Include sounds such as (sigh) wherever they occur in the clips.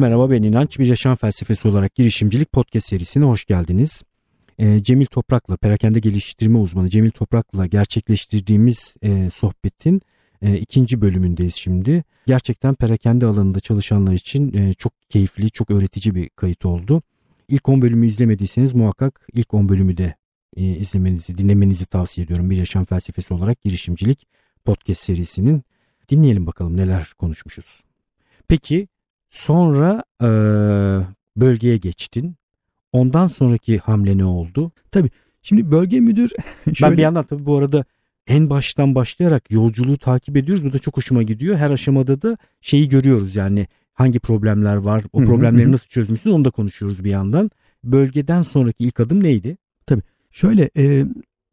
Merhaba ben İnanç. Bir yaşam felsefesi olarak girişimcilik podcast serisine hoş geldiniz. Ee, Cemil Toprak'la, perakende geliştirme uzmanı Cemil Toprak'la gerçekleştirdiğimiz e, sohbetin e, ikinci bölümündeyiz şimdi. Gerçekten perakende alanında çalışanlar için e, çok keyifli, çok öğretici bir kayıt oldu. İlk 10 bölümü izlemediyseniz muhakkak ilk 10 bölümü de izlemenizi, dinlemenizi tavsiye ediyorum. Bir yaşam felsefesi olarak girişimcilik podcast serisinin. Dinleyelim bakalım neler konuşmuşuz. Peki sonra e, bölgeye geçtin. Ondan sonraki hamle ne oldu? Tabii şimdi bölge müdür şöyle... (laughs) Ben bir yandan tabii bu arada en baştan başlayarak yolculuğu takip ediyoruz. Bu da çok hoşuma gidiyor. Her aşamada da şeyi görüyoruz yani hangi problemler var, o problemleri nasıl çözmüşsün onu da konuşuyoruz bir yandan. Bölgeden sonraki ilk adım neydi? Tabii şöyle e,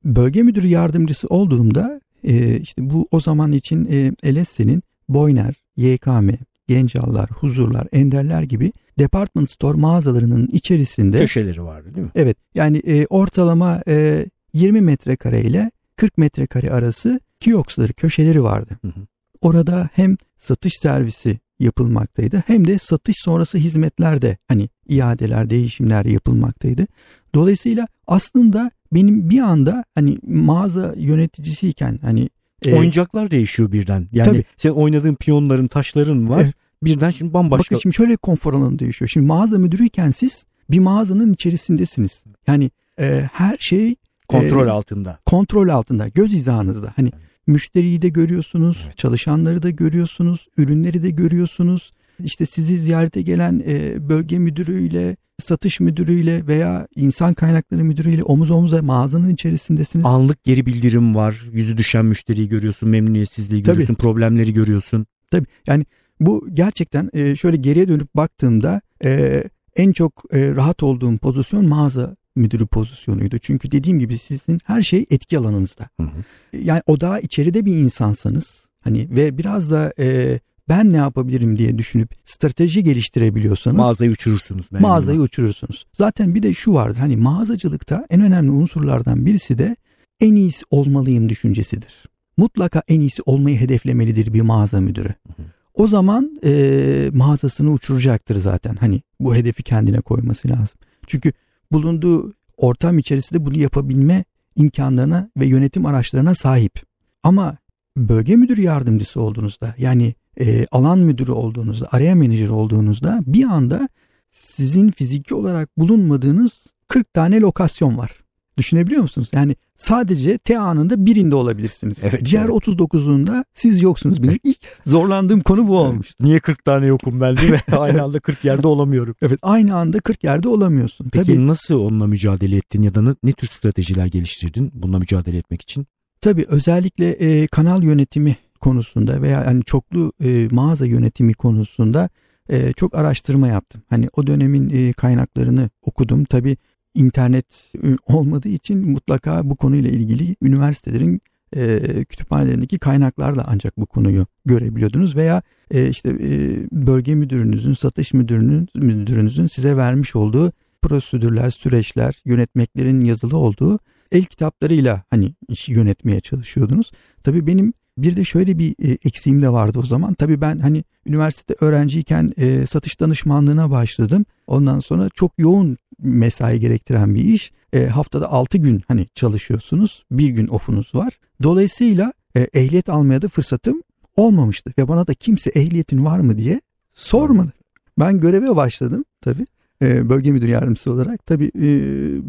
bölge müdürü yardımcısı olduğumda e, işte bu o zaman için e, LS'nin Boyner, YKM, Gencallar, Huzurlar, Enderler gibi department store mağazalarının içerisinde köşeleri vardı değil mi? Evet. Yani e, ortalama e, 20 metrekare ile 40 metrekare arası kiyoksları, köşeleri vardı. Hı hı. Orada hem satış servisi yapılmaktaydı hem de satış sonrası hizmetler de hani iadeler, değişimler yapılmaktaydı. Dolayısıyla aslında benim bir anda hani mağaza yöneticisiyken hani e, oyuncaklar değişiyor birden. Yani tabii. sen oynadığın piyonların, taşların var. Evet. Birden şimdi bambaşka. Bakın şimdi şöyle konfor alanı değişiyor. Şimdi mağaza müdürüyken siz bir mağazanın içerisindesiniz. Yani e, her şey kontrol e, altında. Kontrol altında, göz hizanızda. Hani evet. müşteriyi de görüyorsunuz, evet. çalışanları da görüyorsunuz, ürünleri de görüyorsunuz. İşte sizi ziyarete gelen e, bölge müdürüyle, satış müdürüyle veya insan kaynakları müdürüyle omuz omuza mağazanın içerisindesiniz. Anlık geri bildirim var. Yüzü düşen müşteriyi görüyorsun, memnuniyetsizliği Tabii. görüyorsun, problemleri görüyorsun. Tabii yani bu gerçekten e, şöyle geriye dönüp baktığımda e, en çok e, rahat olduğum pozisyon mağaza müdürü pozisyonuydu. Çünkü dediğim gibi sizin her şey etki alanınızda. Hı hı. Yani o daha içeride bir insansanız hani ve biraz da e, ben ne yapabilirim diye düşünüp strateji geliştirebiliyorsanız mağazayı uçurursunuz. Mağazayı uçurursunuz. Zaten bir de şu vardır hani mağazacılıkta en önemli unsurlardan birisi de en iyisi olmalıyım düşüncesidir. Mutlaka en iyisi olmayı hedeflemelidir bir mağaza müdürü. Hı hı. O zaman e, mağazasını uçuracaktır zaten. Hani bu hedefi kendine koyması lazım. Çünkü bulunduğu ortam içerisinde bunu yapabilme imkanlarına ve yönetim araçlarına sahip. Ama bölge müdür yardımcısı olduğunuzda yani e, alan müdürü olduğunuzda, araya menajer olduğunuzda bir anda sizin fiziki olarak bulunmadığınız 40 tane lokasyon var. Düşünebiliyor musunuz? Yani sadece T anında birinde olabilirsiniz. Evet, Diğer evet. 39'unda siz yoksunuz. Benim ilk (laughs) zorlandığım konu bu olmuştu. Niye 40 tane yokum ben değil mi? (laughs) aynı anda 40 yerde olamıyorum. Evet aynı anda 40 yerde olamıyorsun. Peki Tabii, nasıl onunla mücadele ettin ya da ne, ne tür stratejiler geliştirdin bununla mücadele etmek için? Tabii özellikle e, kanal yönetimi konusunda veya yani çoklu e, mağaza yönetimi konusunda e, çok araştırma yaptım. Hani o dönemin e, kaynaklarını okudum. Tabii internet olmadığı için mutlaka bu konuyla ilgili üniversitelerin e, kütüphanelerindeki kaynaklarla ancak bu konuyu görebiliyordunuz veya e, işte e, bölge müdürünüzün, satış müdürünün müdürünüzün size vermiş olduğu prosedürler, süreçler, yönetmeklerin yazılı olduğu el kitaplarıyla hani işi yönetmeye çalışıyordunuz. Tabii benim bir de şöyle bir e, eksiğim de vardı o zaman. Tabii ben hani üniversitede öğrenciyken e, satış danışmanlığına başladım. Ondan sonra çok yoğun mesai gerektiren bir iş. E, haftada 6 gün hani çalışıyorsunuz. Bir gün ofunuz var. Dolayısıyla e, ehliyet almaya da fırsatım olmamıştı. Ve bana da kimse ehliyetin var mı diye sormadı. Ben göreve başladım tabii. E, bölge müdür yardımcısı olarak. Tabii e,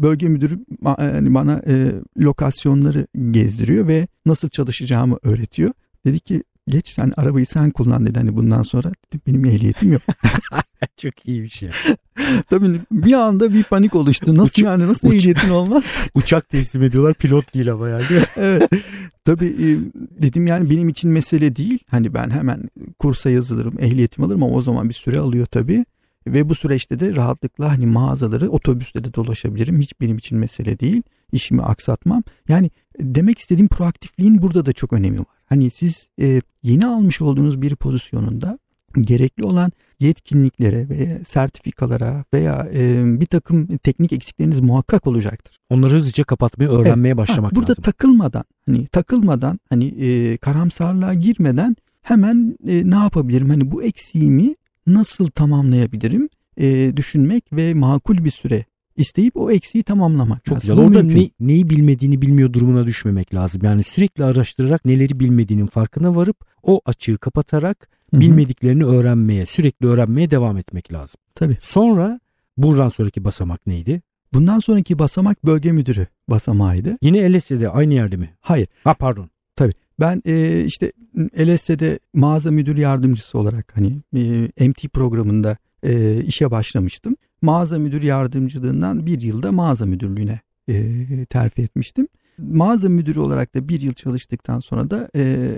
bölge müdürü yani bana e, lokasyonları gezdiriyor ve nasıl çalışacağımı öğretiyor. Dedi ki geç sen arabayı sen kullan dedi hani bundan sonra dedim, benim ehliyetim yok. (laughs) Çok iyi bir şey. (laughs) Tabii bir anda bir panik oluştu. Nasıl uç, yani nasıl uç, ehliyetin olmaz? (laughs) Uçak teslim ediyorlar pilot değil ama yani. evet. Tabii dedim yani benim için mesele değil. Hani ben hemen kursa yazılırım, ehliyetimi alırım ama o zaman bir süre alıyor tabii. Ve bu süreçte de rahatlıkla hani mağazaları otobüste de dolaşabilirim. Hiç benim için mesele değil. İşimi aksatmam. Yani demek istediğim proaktifliğin burada da çok önemi var. Hani siz e, yeni almış olduğunuz bir pozisyonunda gerekli olan yetkinliklere ve sertifikalara veya e, bir takım teknik eksikleriniz muhakkak olacaktır. Onları hızlıca kapatmayı, öğrenmeye evet. başlamak ha, burada lazım. Burada takılmadan, hani takılmadan, hani e, karamsarlığa girmeden hemen e, ne yapabilirim? Hani bu eksiğimi nasıl tamamlayabilirim e, düşünmek ve makul bir süre isteyip o eksiği tamamlamak Çok güzel. Orada ne, neyi bilmediğini bilmiyor durumuna düşmemek lazım. Yani sürekli araştırarak neleri bilmediğinin farkına varıp o açığı kapatarak Hı hı. bilmediklerini öğrenmeye, sürekli öğrenmeye devam etmek lazım. Tabii. Sonra buradan sonraki basamak neydi? Bundan sonraki basamak bölge müdürü basamağıydı. Yine LSE'de aynı yerde mi? Hayır. Ha pardon. Ben e, işte LSE'de mağaza müdür yardımcısı olarak hani e, MT programında e, işe başlamıştım. Mağaza müdür yardımcılığından bir yılda mağaza müdürlüğüne e, terfi etmiştim. Mağaza müdürü olarak da bir yıl çalıştıktan sonra da e,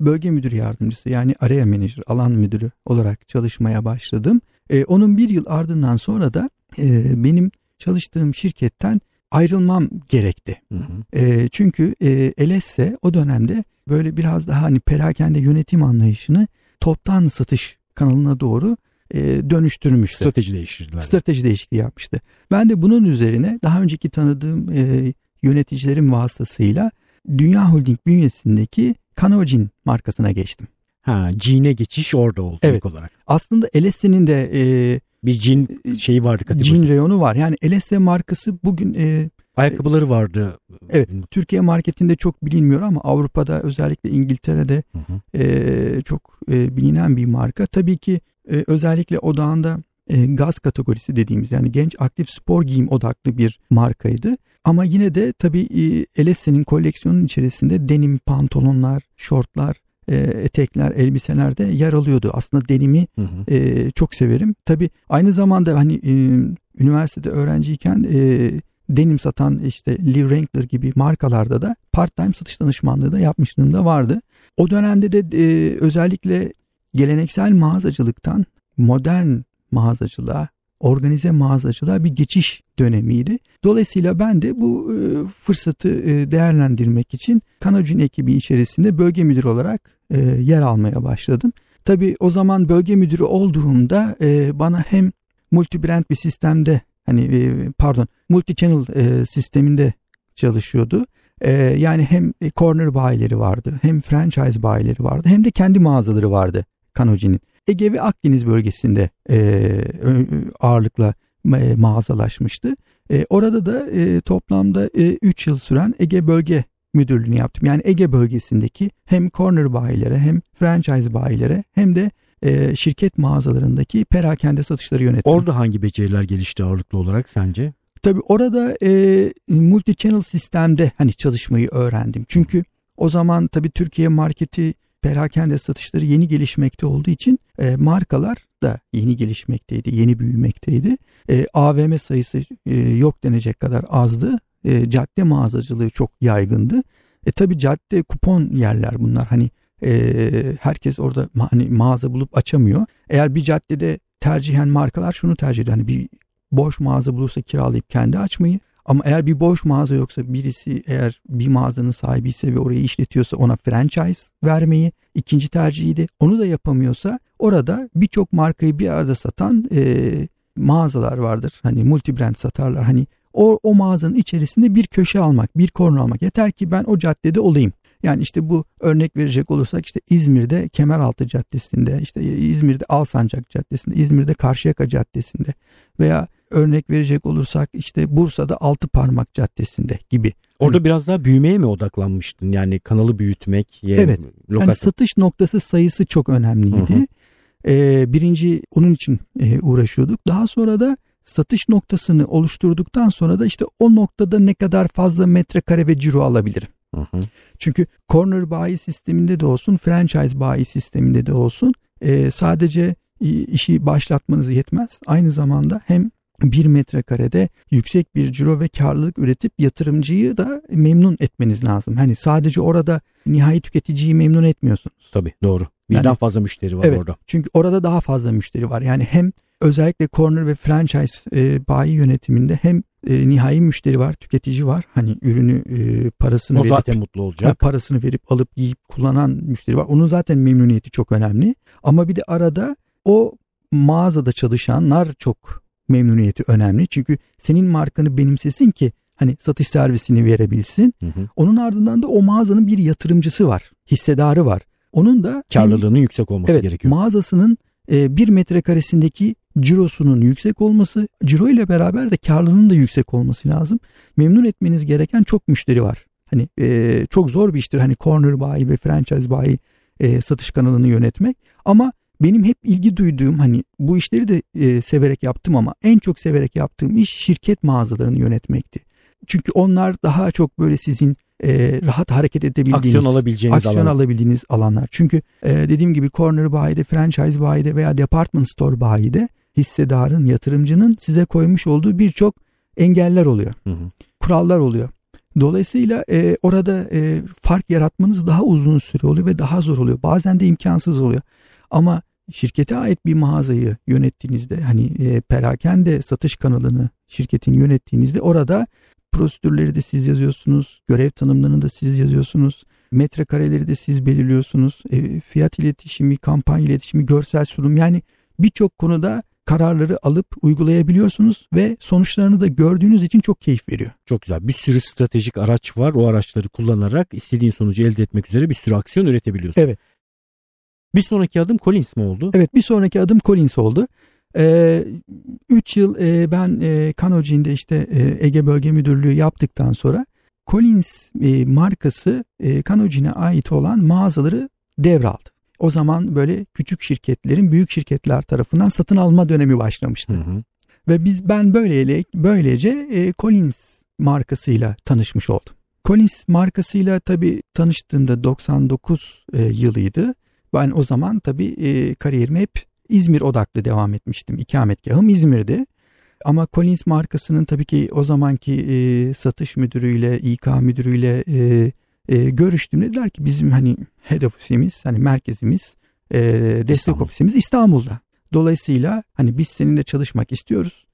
bölge müdür yardımcısı yani area manager, alan müdürü olarak çalışmaya başladım. E, onun bir yıl ardından sonra da e, benim çalıştığım şirketten ayrılmam gerekti. Hı hı. E, çünkü e, LSE o dönemde böyle biraz daha hani perakende yönetim anlayışını toptan satış kanalına doğru e, dönüştürmüştü. Strateji değiştirdiler. Strateji değişikliği yapmıştı. Ben de bunun üzerine daha önceki tanıdığım e, yöneticilerim vasıtasıyla Dünya Holding bünyesindeki Kanojin markasına geçtim. ha, G'ne geçiş orada oldu Evet. olarak. Aslında LSE'nin de e, Bir cin şeyi vardı kategorisi. Cin reyonu var. Yani LSE markası bugün e, Ayakkabıları vardı. Evet. Türkiye marketinde çok bilinmiyor ama Avrupa'da özellikle İngiltere'de Hı hı. e, çok e, bilinen bir marka. Tabii ki e, özellikle odağında e, gaz kategorisi dediğimiz yani genç aktif spor giyim odaklı bir markaydı. Ama yine de tabii e, LSE'nin koleksiyonun içerisinde denim pantolonlar, şortlar, e, etekler, elbiseler de yer alıyordu. Aslında denimi Hı hı. e, çok severim. Tabii aynı zamanda hani e, üniversitede öğrenciyken e, denim satan işte Lee Wrangler gibi markalarda da part-time satış danışmanlığı da yapmışlığım da vardı. O dönemde de e, özellikle geleneksel mağazacılıktan modern mağazacılığa, organize mağazacılığa bir geçiş dönemiydi. Dolayısıyla ben de bu e, fırsatı e, değerlendirmek için Kanocin ekibi içerisinde bölge müdürü olarak e, yer almaya başladım. Tabii o zaman bölge müdürü olduğumda e, bana hem multi brand bir sistemde hani e, pardon multi channel e, sisteminde çalışıyordu. E, yani hem e, corner bayileri vardı hem franchise bayileri vardı hem de kendi mağazaları vardı Kanoci'nin. Ege ve Akdeniz bölgesinde e, ağırlıkla e, mağazalaşmıştı. E, orada da e, toplamda 3 yıl süren Ege bölge müdürlüğünü yaptım. Yani Ege bölgesindeki hem corner bayilere hem franchise bayilere hem de e, şirket mağazalarındaki perakende satışları yönettim. Orada hangi beceriler gelişti ağırlıklı olarak sence? Tabii orada e, multi channel sistemde hani çalışmayı öğrendim. Çünkü o zaman tabii Türkiye marketi perakende satışları yeni gelişmekte olduğu için e, markalar da yeni gelişmekteydi, yeni büyümekteydi. E, AVM sayısı e, yok denecek kadar azdı. E, cadde mağazacılığı çok yaygındı. E tabii cadde kupon yerler bunlar. Hani e, herkes orada ma- hani mağaza bulup açamıyor. Eğer bir caddede tercihen markalar şunu tercih ediyor. Hani bir boş mağaza bulursa kiralayıp kendi açmayı. Ama eğer bir boş mağaza yoksa birisi eğer bir mağazanın sahibi ise ve orayı işletiyorsa ona franchise vermeyi ikinci tercihiydi. Onu da yapamıyorsa orada birçok markayı bir arada satan e, mağazalar vardır. Hani multi brand satarlar. Hani o, o mağazanın içerisinde bir köşe almak, bir korner almak. Yeter ki ben o caddede olayım. Yani işte bu örnek verecek olursak işte İzmir'de Kemeraltı Caddesi'nde, işte İzmir'de Alsancak Caddesi'nde, İzmir'de Karşıyaka Caddesi'nde veya örnek verecek olursak işte Bursa'da Altı Parmak Caddesi'nde gibi. Orada biraz daha büyümeye mi odaklanmıştın? Yani kanalı büyütmek. ye- Evet. Lokasyon. Yani satış noktası sayısı çok önemliydi. Hı hı. Ee, birinci onun için e, uğraşıyorduk. Daha sonra da satış noktasını oluşturduktan sonra da işte o noktada ne kadar fazla metrekare ve ciro alabilirim. Hı hı. Çünkü corner bayi sisteminde de olsun, franchise bayi sisteminde de olsun e, sadece işi başlatmanız yetmez. Aynı zamanda hem bir metrekarede yüksek bir ciro ve karlılık üretip yatırımcıyı da memnun etmeniz lazım. Hani sadece orada nihai tüketiciyi memnun etmiyorsunuz. Tabii doğru. Birden Yani- fazla müşteri var Evet. orada. Çünkü orada daha fazla müşteri var. Yani hem özellikle corner ve franchise e, bayi yönetiminde hem e, nihai müşteri var, tüketici var. Hani ürünü e, parasını O verip zaten mutlu olacak. parasını verip alıp giyip kullanan müşteri var. Onun zaten memnuniyeti çok önemli. Ama bir de arada o mağazada çalışanlar çok memnuniyeti önemli. Çünkü senin markanı benimsesin ki hani satış servisini verebilsin. Hı hı. Onun ardından da o mağazanın bir yatırımcısı var, hissedarı var. Onun da Karlılığının yüksek olması evet, gerekiyor. mağazasının e, bir metrekaresindeki cirosunun yüksek olması, ciro ile beraber de karlılığının da yüksek olması lazım. Memnun etmeniz gereken çok müşteri var. Hani e, çok zor bir iştir hani corner bayi ve franchise bayi e, satış kanalını yönetmek. Ama benim hep ilgi duyduğum hani bu işleri de e, severek yaptım ama en çok severek yaptığım iş şirket mağazalarını yönetmekti. Çünkü onlar daha çok böyle sizin e, rahat hareket edebildiğiniz, aksiyon alabileceğiniz, aksiyon alan. alabildiğiniz alanlar. Çünkü e, dediğim gibi corner bayide, franchise bayide veya department store bayide hissedarın, yatırımcının size koymuş olduğu birçok engeller oluyor. Hı hı. Kurallar oluyor. Dolayısıyla e, orada e, fark yaratmanız daha uzun süre oluyor ve daha zor oluyor. Bazen de imkansız oluyor. Ama şirkete ait bir mağazayı yönettiğinizde hani e, perakende satış kanalını şirketin yönettiğinizde orada prosedürleri de siz yazıyorsunuz, görev tanımlarını da siz yazıyorsunuz, metrekareleri de siz belirliyorsunuz, e, fiyat iletişimi, kampanya iletişimi, görsel sunum yani birçok konuda kararları alıp uygulayabiliyorsunuz ve sonuçlarını da gördüğünüz için çok keyif veriyor. Çok güzel. Bir sürü stratejik araç var. O araçları kullanarak istediğin sonucu elde etmek üzere bir sürü aksiyon üretebiliyorsun. Evet. Bir sonraki adım Collins mi oldu? Evet bir sonraki adım Collins oldu. 3 ee, yıl e, ben e, Kanoji'nde işte e, Ege Bölge Müdürlüğü yaptıktan sonra Collins e, markası e, Kanoji'ne ait olan mağazaları devraldı. O zaman böyle küçük şirketlerin büyük şirketler tarafından satın alma dönemi başlamıştı. Hı hı. Ve biz ben böylece böylece e, Collins markasıyla tanışmış oldum. Collins markasıyla tabii tanıştığımda 99 e, yılıydı. Ben o zaman tabii e, kariyerime hep İzmir odaklı devam etmiştim. İkametgahım İzmir'di. Ama Collins markasının tabii ki o zamanki e, satış müdürüyle, İK müdürüyle e, e, görüştüm. Dediler ki bizim hani head ofisimiz, hani merkezimiz, e, destek İstanbul. ofisimiz İstanbul'da. Dolayısıyla hani biz seninle çalışmak istiyoruz.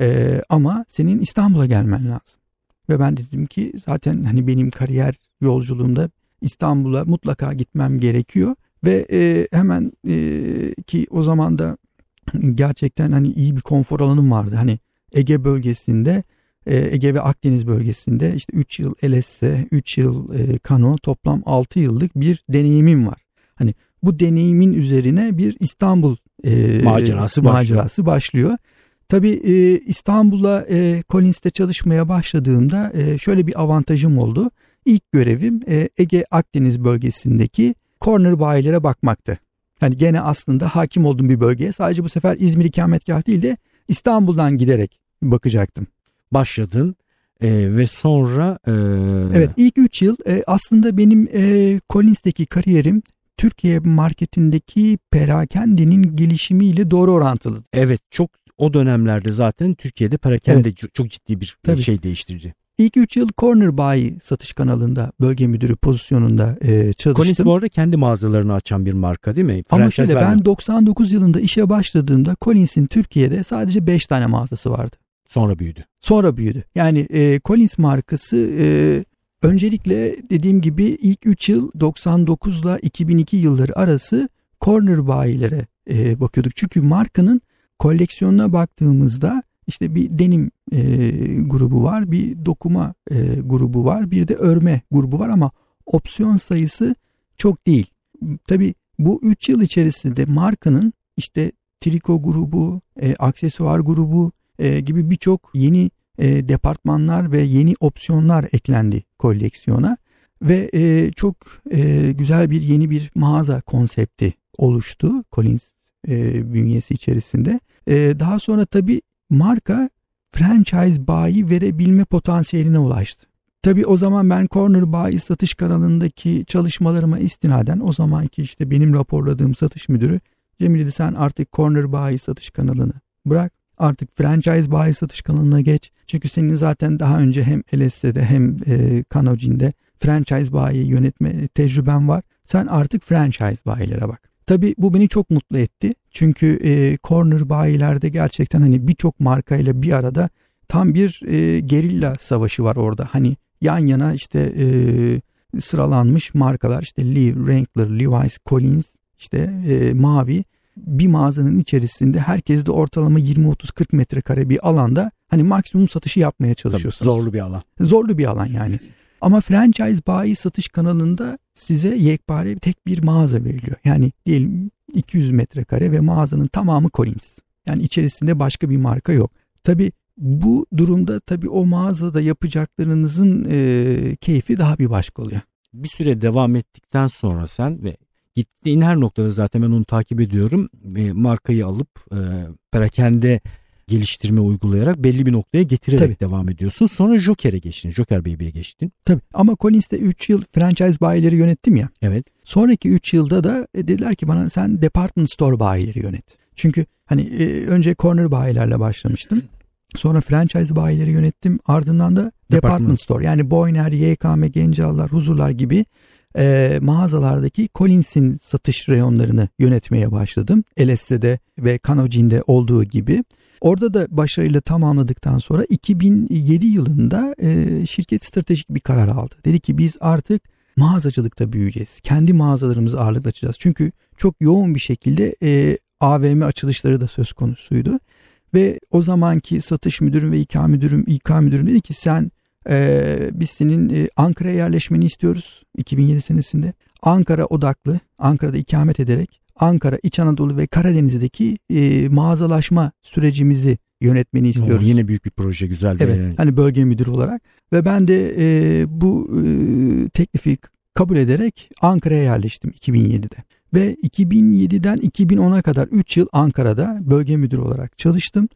E, ama senin İstanbul'a gelmen lazım. Ve ben dedim ki zaten hani benim kariyer yolculuğumda İstanbul'a mutlaka gitmem gerekiyor. Ve e, hemen e, ki o zaman da gerçekten hani iyi bir konfor alanım vardı. Hani Ege bölgesinde e, Ege ve Akdeniz bölgesinde işte 3 yıl LSS, 3 yıl e, Kano toplam 6 yıllık bir deneyimim var. Hani bu deneyimin üzerine bir İstanbul e, macerası, macerası başlıyor. Tabii e, İstanbul'a e, Collins'te çalışmaya başladığımda e, şöyle bir avantajım oldu. İlk görevim e, Ege Akdeniz bölgesindeki corner bayilere bakmaktı. Yani gene aslında hakim olduğum bir bölgeye sadece bu sefer İzmir ikametgah değil de İstanbul'dan giderek bakacaktım. Başladın e, ve sonra... E... Evet ilk 3 yıl e, aslında benim e, Collins'teki kariyerim Türkiye marketindeki perakendenin gelişimiyle doğru orantılı. Evet çok o dönemlerde zaten Türkiye'de perakende evet. çok ciddi bir Tabii. şey değiştirici. İlk 3 yıl Corner Buy satış kanalında bölge müdürü pozisyonunda e, çalıştım. Collins bu arada kendi mağazalarını açan bir marka değil mi? Ama şöyle ben 99 yılında işe başladığımda Collins'in Türkiye'de sadece 5 tane mağazası vardı. Sonra büyüdü. Sonra büyüdü. Yani e, Collins markası e, öncelikle dediğim gibi ilk 3 yıl 99 ile 2002 yılları arası corner bayilere e, bakıyorduk. Çünkü markanın koleksiyonuna baktığımızda işte bir denim e, grubu var, bir dokuma e, grubu var, bir de örme grubu var ama opsiyon sayısı çok değil. Tabi bu 3 yıl içerisinde markanın işte triko grubu, e, aksesuar grubu e, gibi birçok yeni e, departmanlar ve yeni opsiyonlar eklendi koleksiyona ve e, çok e, güzel bir yeni bir mağaza konsepti oluştu Collins e, bünyesi içerisinde. E, daha sonra tabi marka franchise bayi verebilme potansiyeline ulaştı. Tabii o zaman ben Corner Bayi satış kanalındaki çalışmalarıma istinaden o zamanki işte benim raporladığım satış müdürü Cemil dedi sen artık Corner Bayi satış kanalını bırak. Artık franchise bayi satış kanalına geç. Çünkü senin zaten daha önce hem LS'de hem e, Kanojin'de franchise bayi yönetme tecrüben var. Sen artık franchise bayilere bak. Tabii bu beni çok mutlu etti. Çünkü e, corner bayilerde gerçekten hani birçok markayla bir arada tam bir e, gerilla savaşı var orada. Hani yan yana işte e, sıralanmış markalar işte Lee, Wrangler, Levi's, Collins işte e, mavi bir mağazanın içerisinde herkes de ortalama 20-30-40 metrekare bir alanda hani maksimum satışı yapmaya çalışıyorsunuz. Tabii, zorlu bir alan. Zorlu bir alan yani. Ama franchise bayi satış kanalında size yekpare tek bir mağaza veriliyor. Yani diyelim 200 metrekare ve mağazanın tamamı Collins. Yani içerisinde başka bir marka yok. Tabi bu durumda tabi o mağazada yapacaklarınızın e, keyfi daha bir başka oluyor. Bir süre devam ettikten sonra sen ve gittiğin her noktada zaten ben onu takip ediyorum. E, markayı alıp e, perakende geliştirme uygulayarak belli bir noktaya getirerek Tabii. devam ediyorsun. Sonra Joker'e geçtin. Joker Baby'ye geçtin. Tabii ama Collins'te 3 yıl franchise bayileri yönettim ya. Evet. Sonraki 3 yılda da e, dediler ki bana sen department store bayileri yönet. Çünkü hani e, önce corner bayilerle başlamıştım. Sonra franchise bayileri yönettim. Ardından da department, department store yani Boyner, YKM, Gencalar, Huzurlar gibi e, mağazalardaki Collins'in satış reyonlarını yönetmeye başladım. LS'de ve Kanojin'de olduğu gibi. Orada da başarıyla tamamladıktan sonra 2007 yılında e, şirket stratejik bir karar aldı. Dedi ki biz artık mağazacılıkta büyüyeceğiz. Kendi mağazalarımızı ağırlıkla açacağız. Çünkü çok yoğun bir şekilde e, AVM açılışları da söz konusuydu. Ve o zamanki satış müdürüm ve İK müdürüm, İK müdürüm dedi ki sen e, biz senin e, Ankara'ya yerleşmeni istiyoruz 2007 senesinde. Ankara odaklı, Ankara'da ikamet ederek Ankara, İç Anadolu ve Karadeniz'deki e, mağazalaşma sürecimizi yönetmeni istiyoruz. Oo, yine büyük bir proje, güzel bir. Evet, yani. hani bölge müdürü olarak ve ben de e, bu e, teklifi kabul ederek Ankara'ya yerleştim 2007'de. Ve 2007'den 2010'a kadar 3 yıl Ankara'da bölge müdürü olarak çalıştım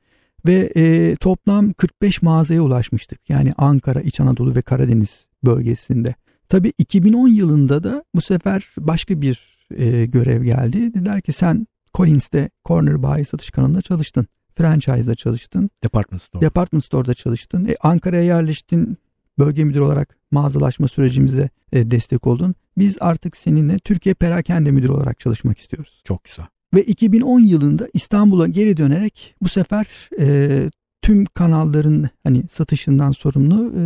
ve e, toplam 45 mağazaya ulaşmıştık. Yani Ankara, İç Anadolu ve Karadeniz bölgesinde. Tabii 2010 yılında da bu sefer başka bir e, görev geldi. Dediler ki sen Collins'te Corner Bayi satış kanalında çalıştın. Franchise'da çalıştın. Department Store. Department Store'da çalıştın. E, Ankara'ya yerleştin. Bölge müdürü olarak mağazalaşma sürecimize e, destek oldun. Biz artık seninle Türkiye Perakende Müdürü olarak çalışmak istiyoruz. Çok güzel. Ve 2010 yılında İstanbul'a geri dönerek bu sefer e, tüm kanalların hani satışından sorumlu e,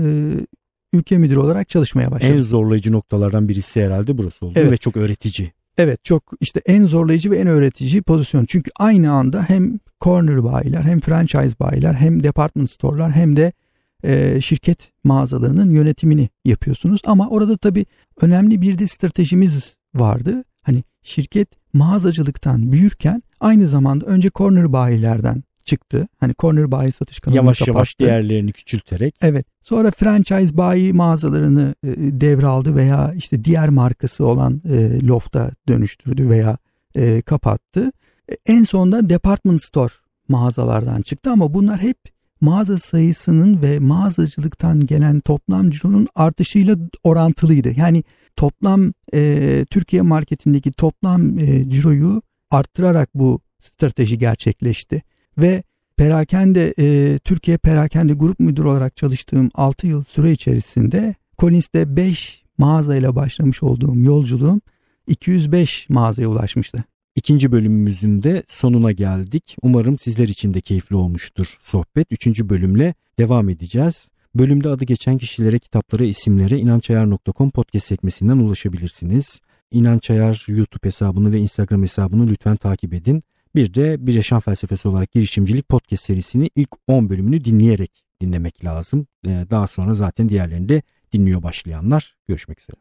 ülke müdürü olarak çalışmaya başladım. En zorlayıcı noktalardan birisi herhalde burası oldu evet. ve çok öğretici. Evet çok işte en zorlayıcı ve en öğretici pozisyon. Çünkü aynı anda hem corner bayiler hem franchise bayiler hem department store'lar hem de e, şirket mağazalarının yönetimini yapıyorsunuz. Ama orada tabii önemli bir de stratejimiz vardı. Hani şirket mağazacılıktan büyürken aynı zamanda önce corner bayilerden çıktı. Hani corner bayi satış kanalını yavaş kapattı. Yavaş yavaş değerlerini küçülterek. Evet. Sonra franchise bayi mağazalarını e, devraldı veya işte diğer markası olan e, Loft'a dönüştürdü veya e, kapattı. E, en sonunda department store mağazalardan çıktı ama bunlar hep mağaza sayısının ve mağazacılıktan gelen toplam cironun artışıyla orantılıydı. Yani toplam e, Türkiye marketindeki toplam e, ciroyu arttırarak bu strateji gerçekleşti ve perakende e, Türkiye Perakende Grup Müdürü olarak çalıştığım 6 yıl süre içerisinde Collins'te 5 mağazayla başlamış olduğum yolculuğum 205 mağazaya ulaşmıştı. İkinci bölümümüzün de sonuna geldik. Umarım sizler için de keyifli olmuştur sohbet. Üçüncü bölümle devam edeceğiz. Bölümde adı geçen kişilere, kitaplara, isimlere inançayar.com podcast sekmesinden ulaşabilirsiniz. İnançayar YouTube hesabını ve Instagram hesabını lütfen takip edin. Bir de Bir Yaşam Felsefesi olarak girişimcilik podcast serisini ilk 10 bölümünü dinleyerek dinlemek lazım. Ee, daha sonra zaten diğerlerini de dinliyor başlayanlar. Görüşmek üzere.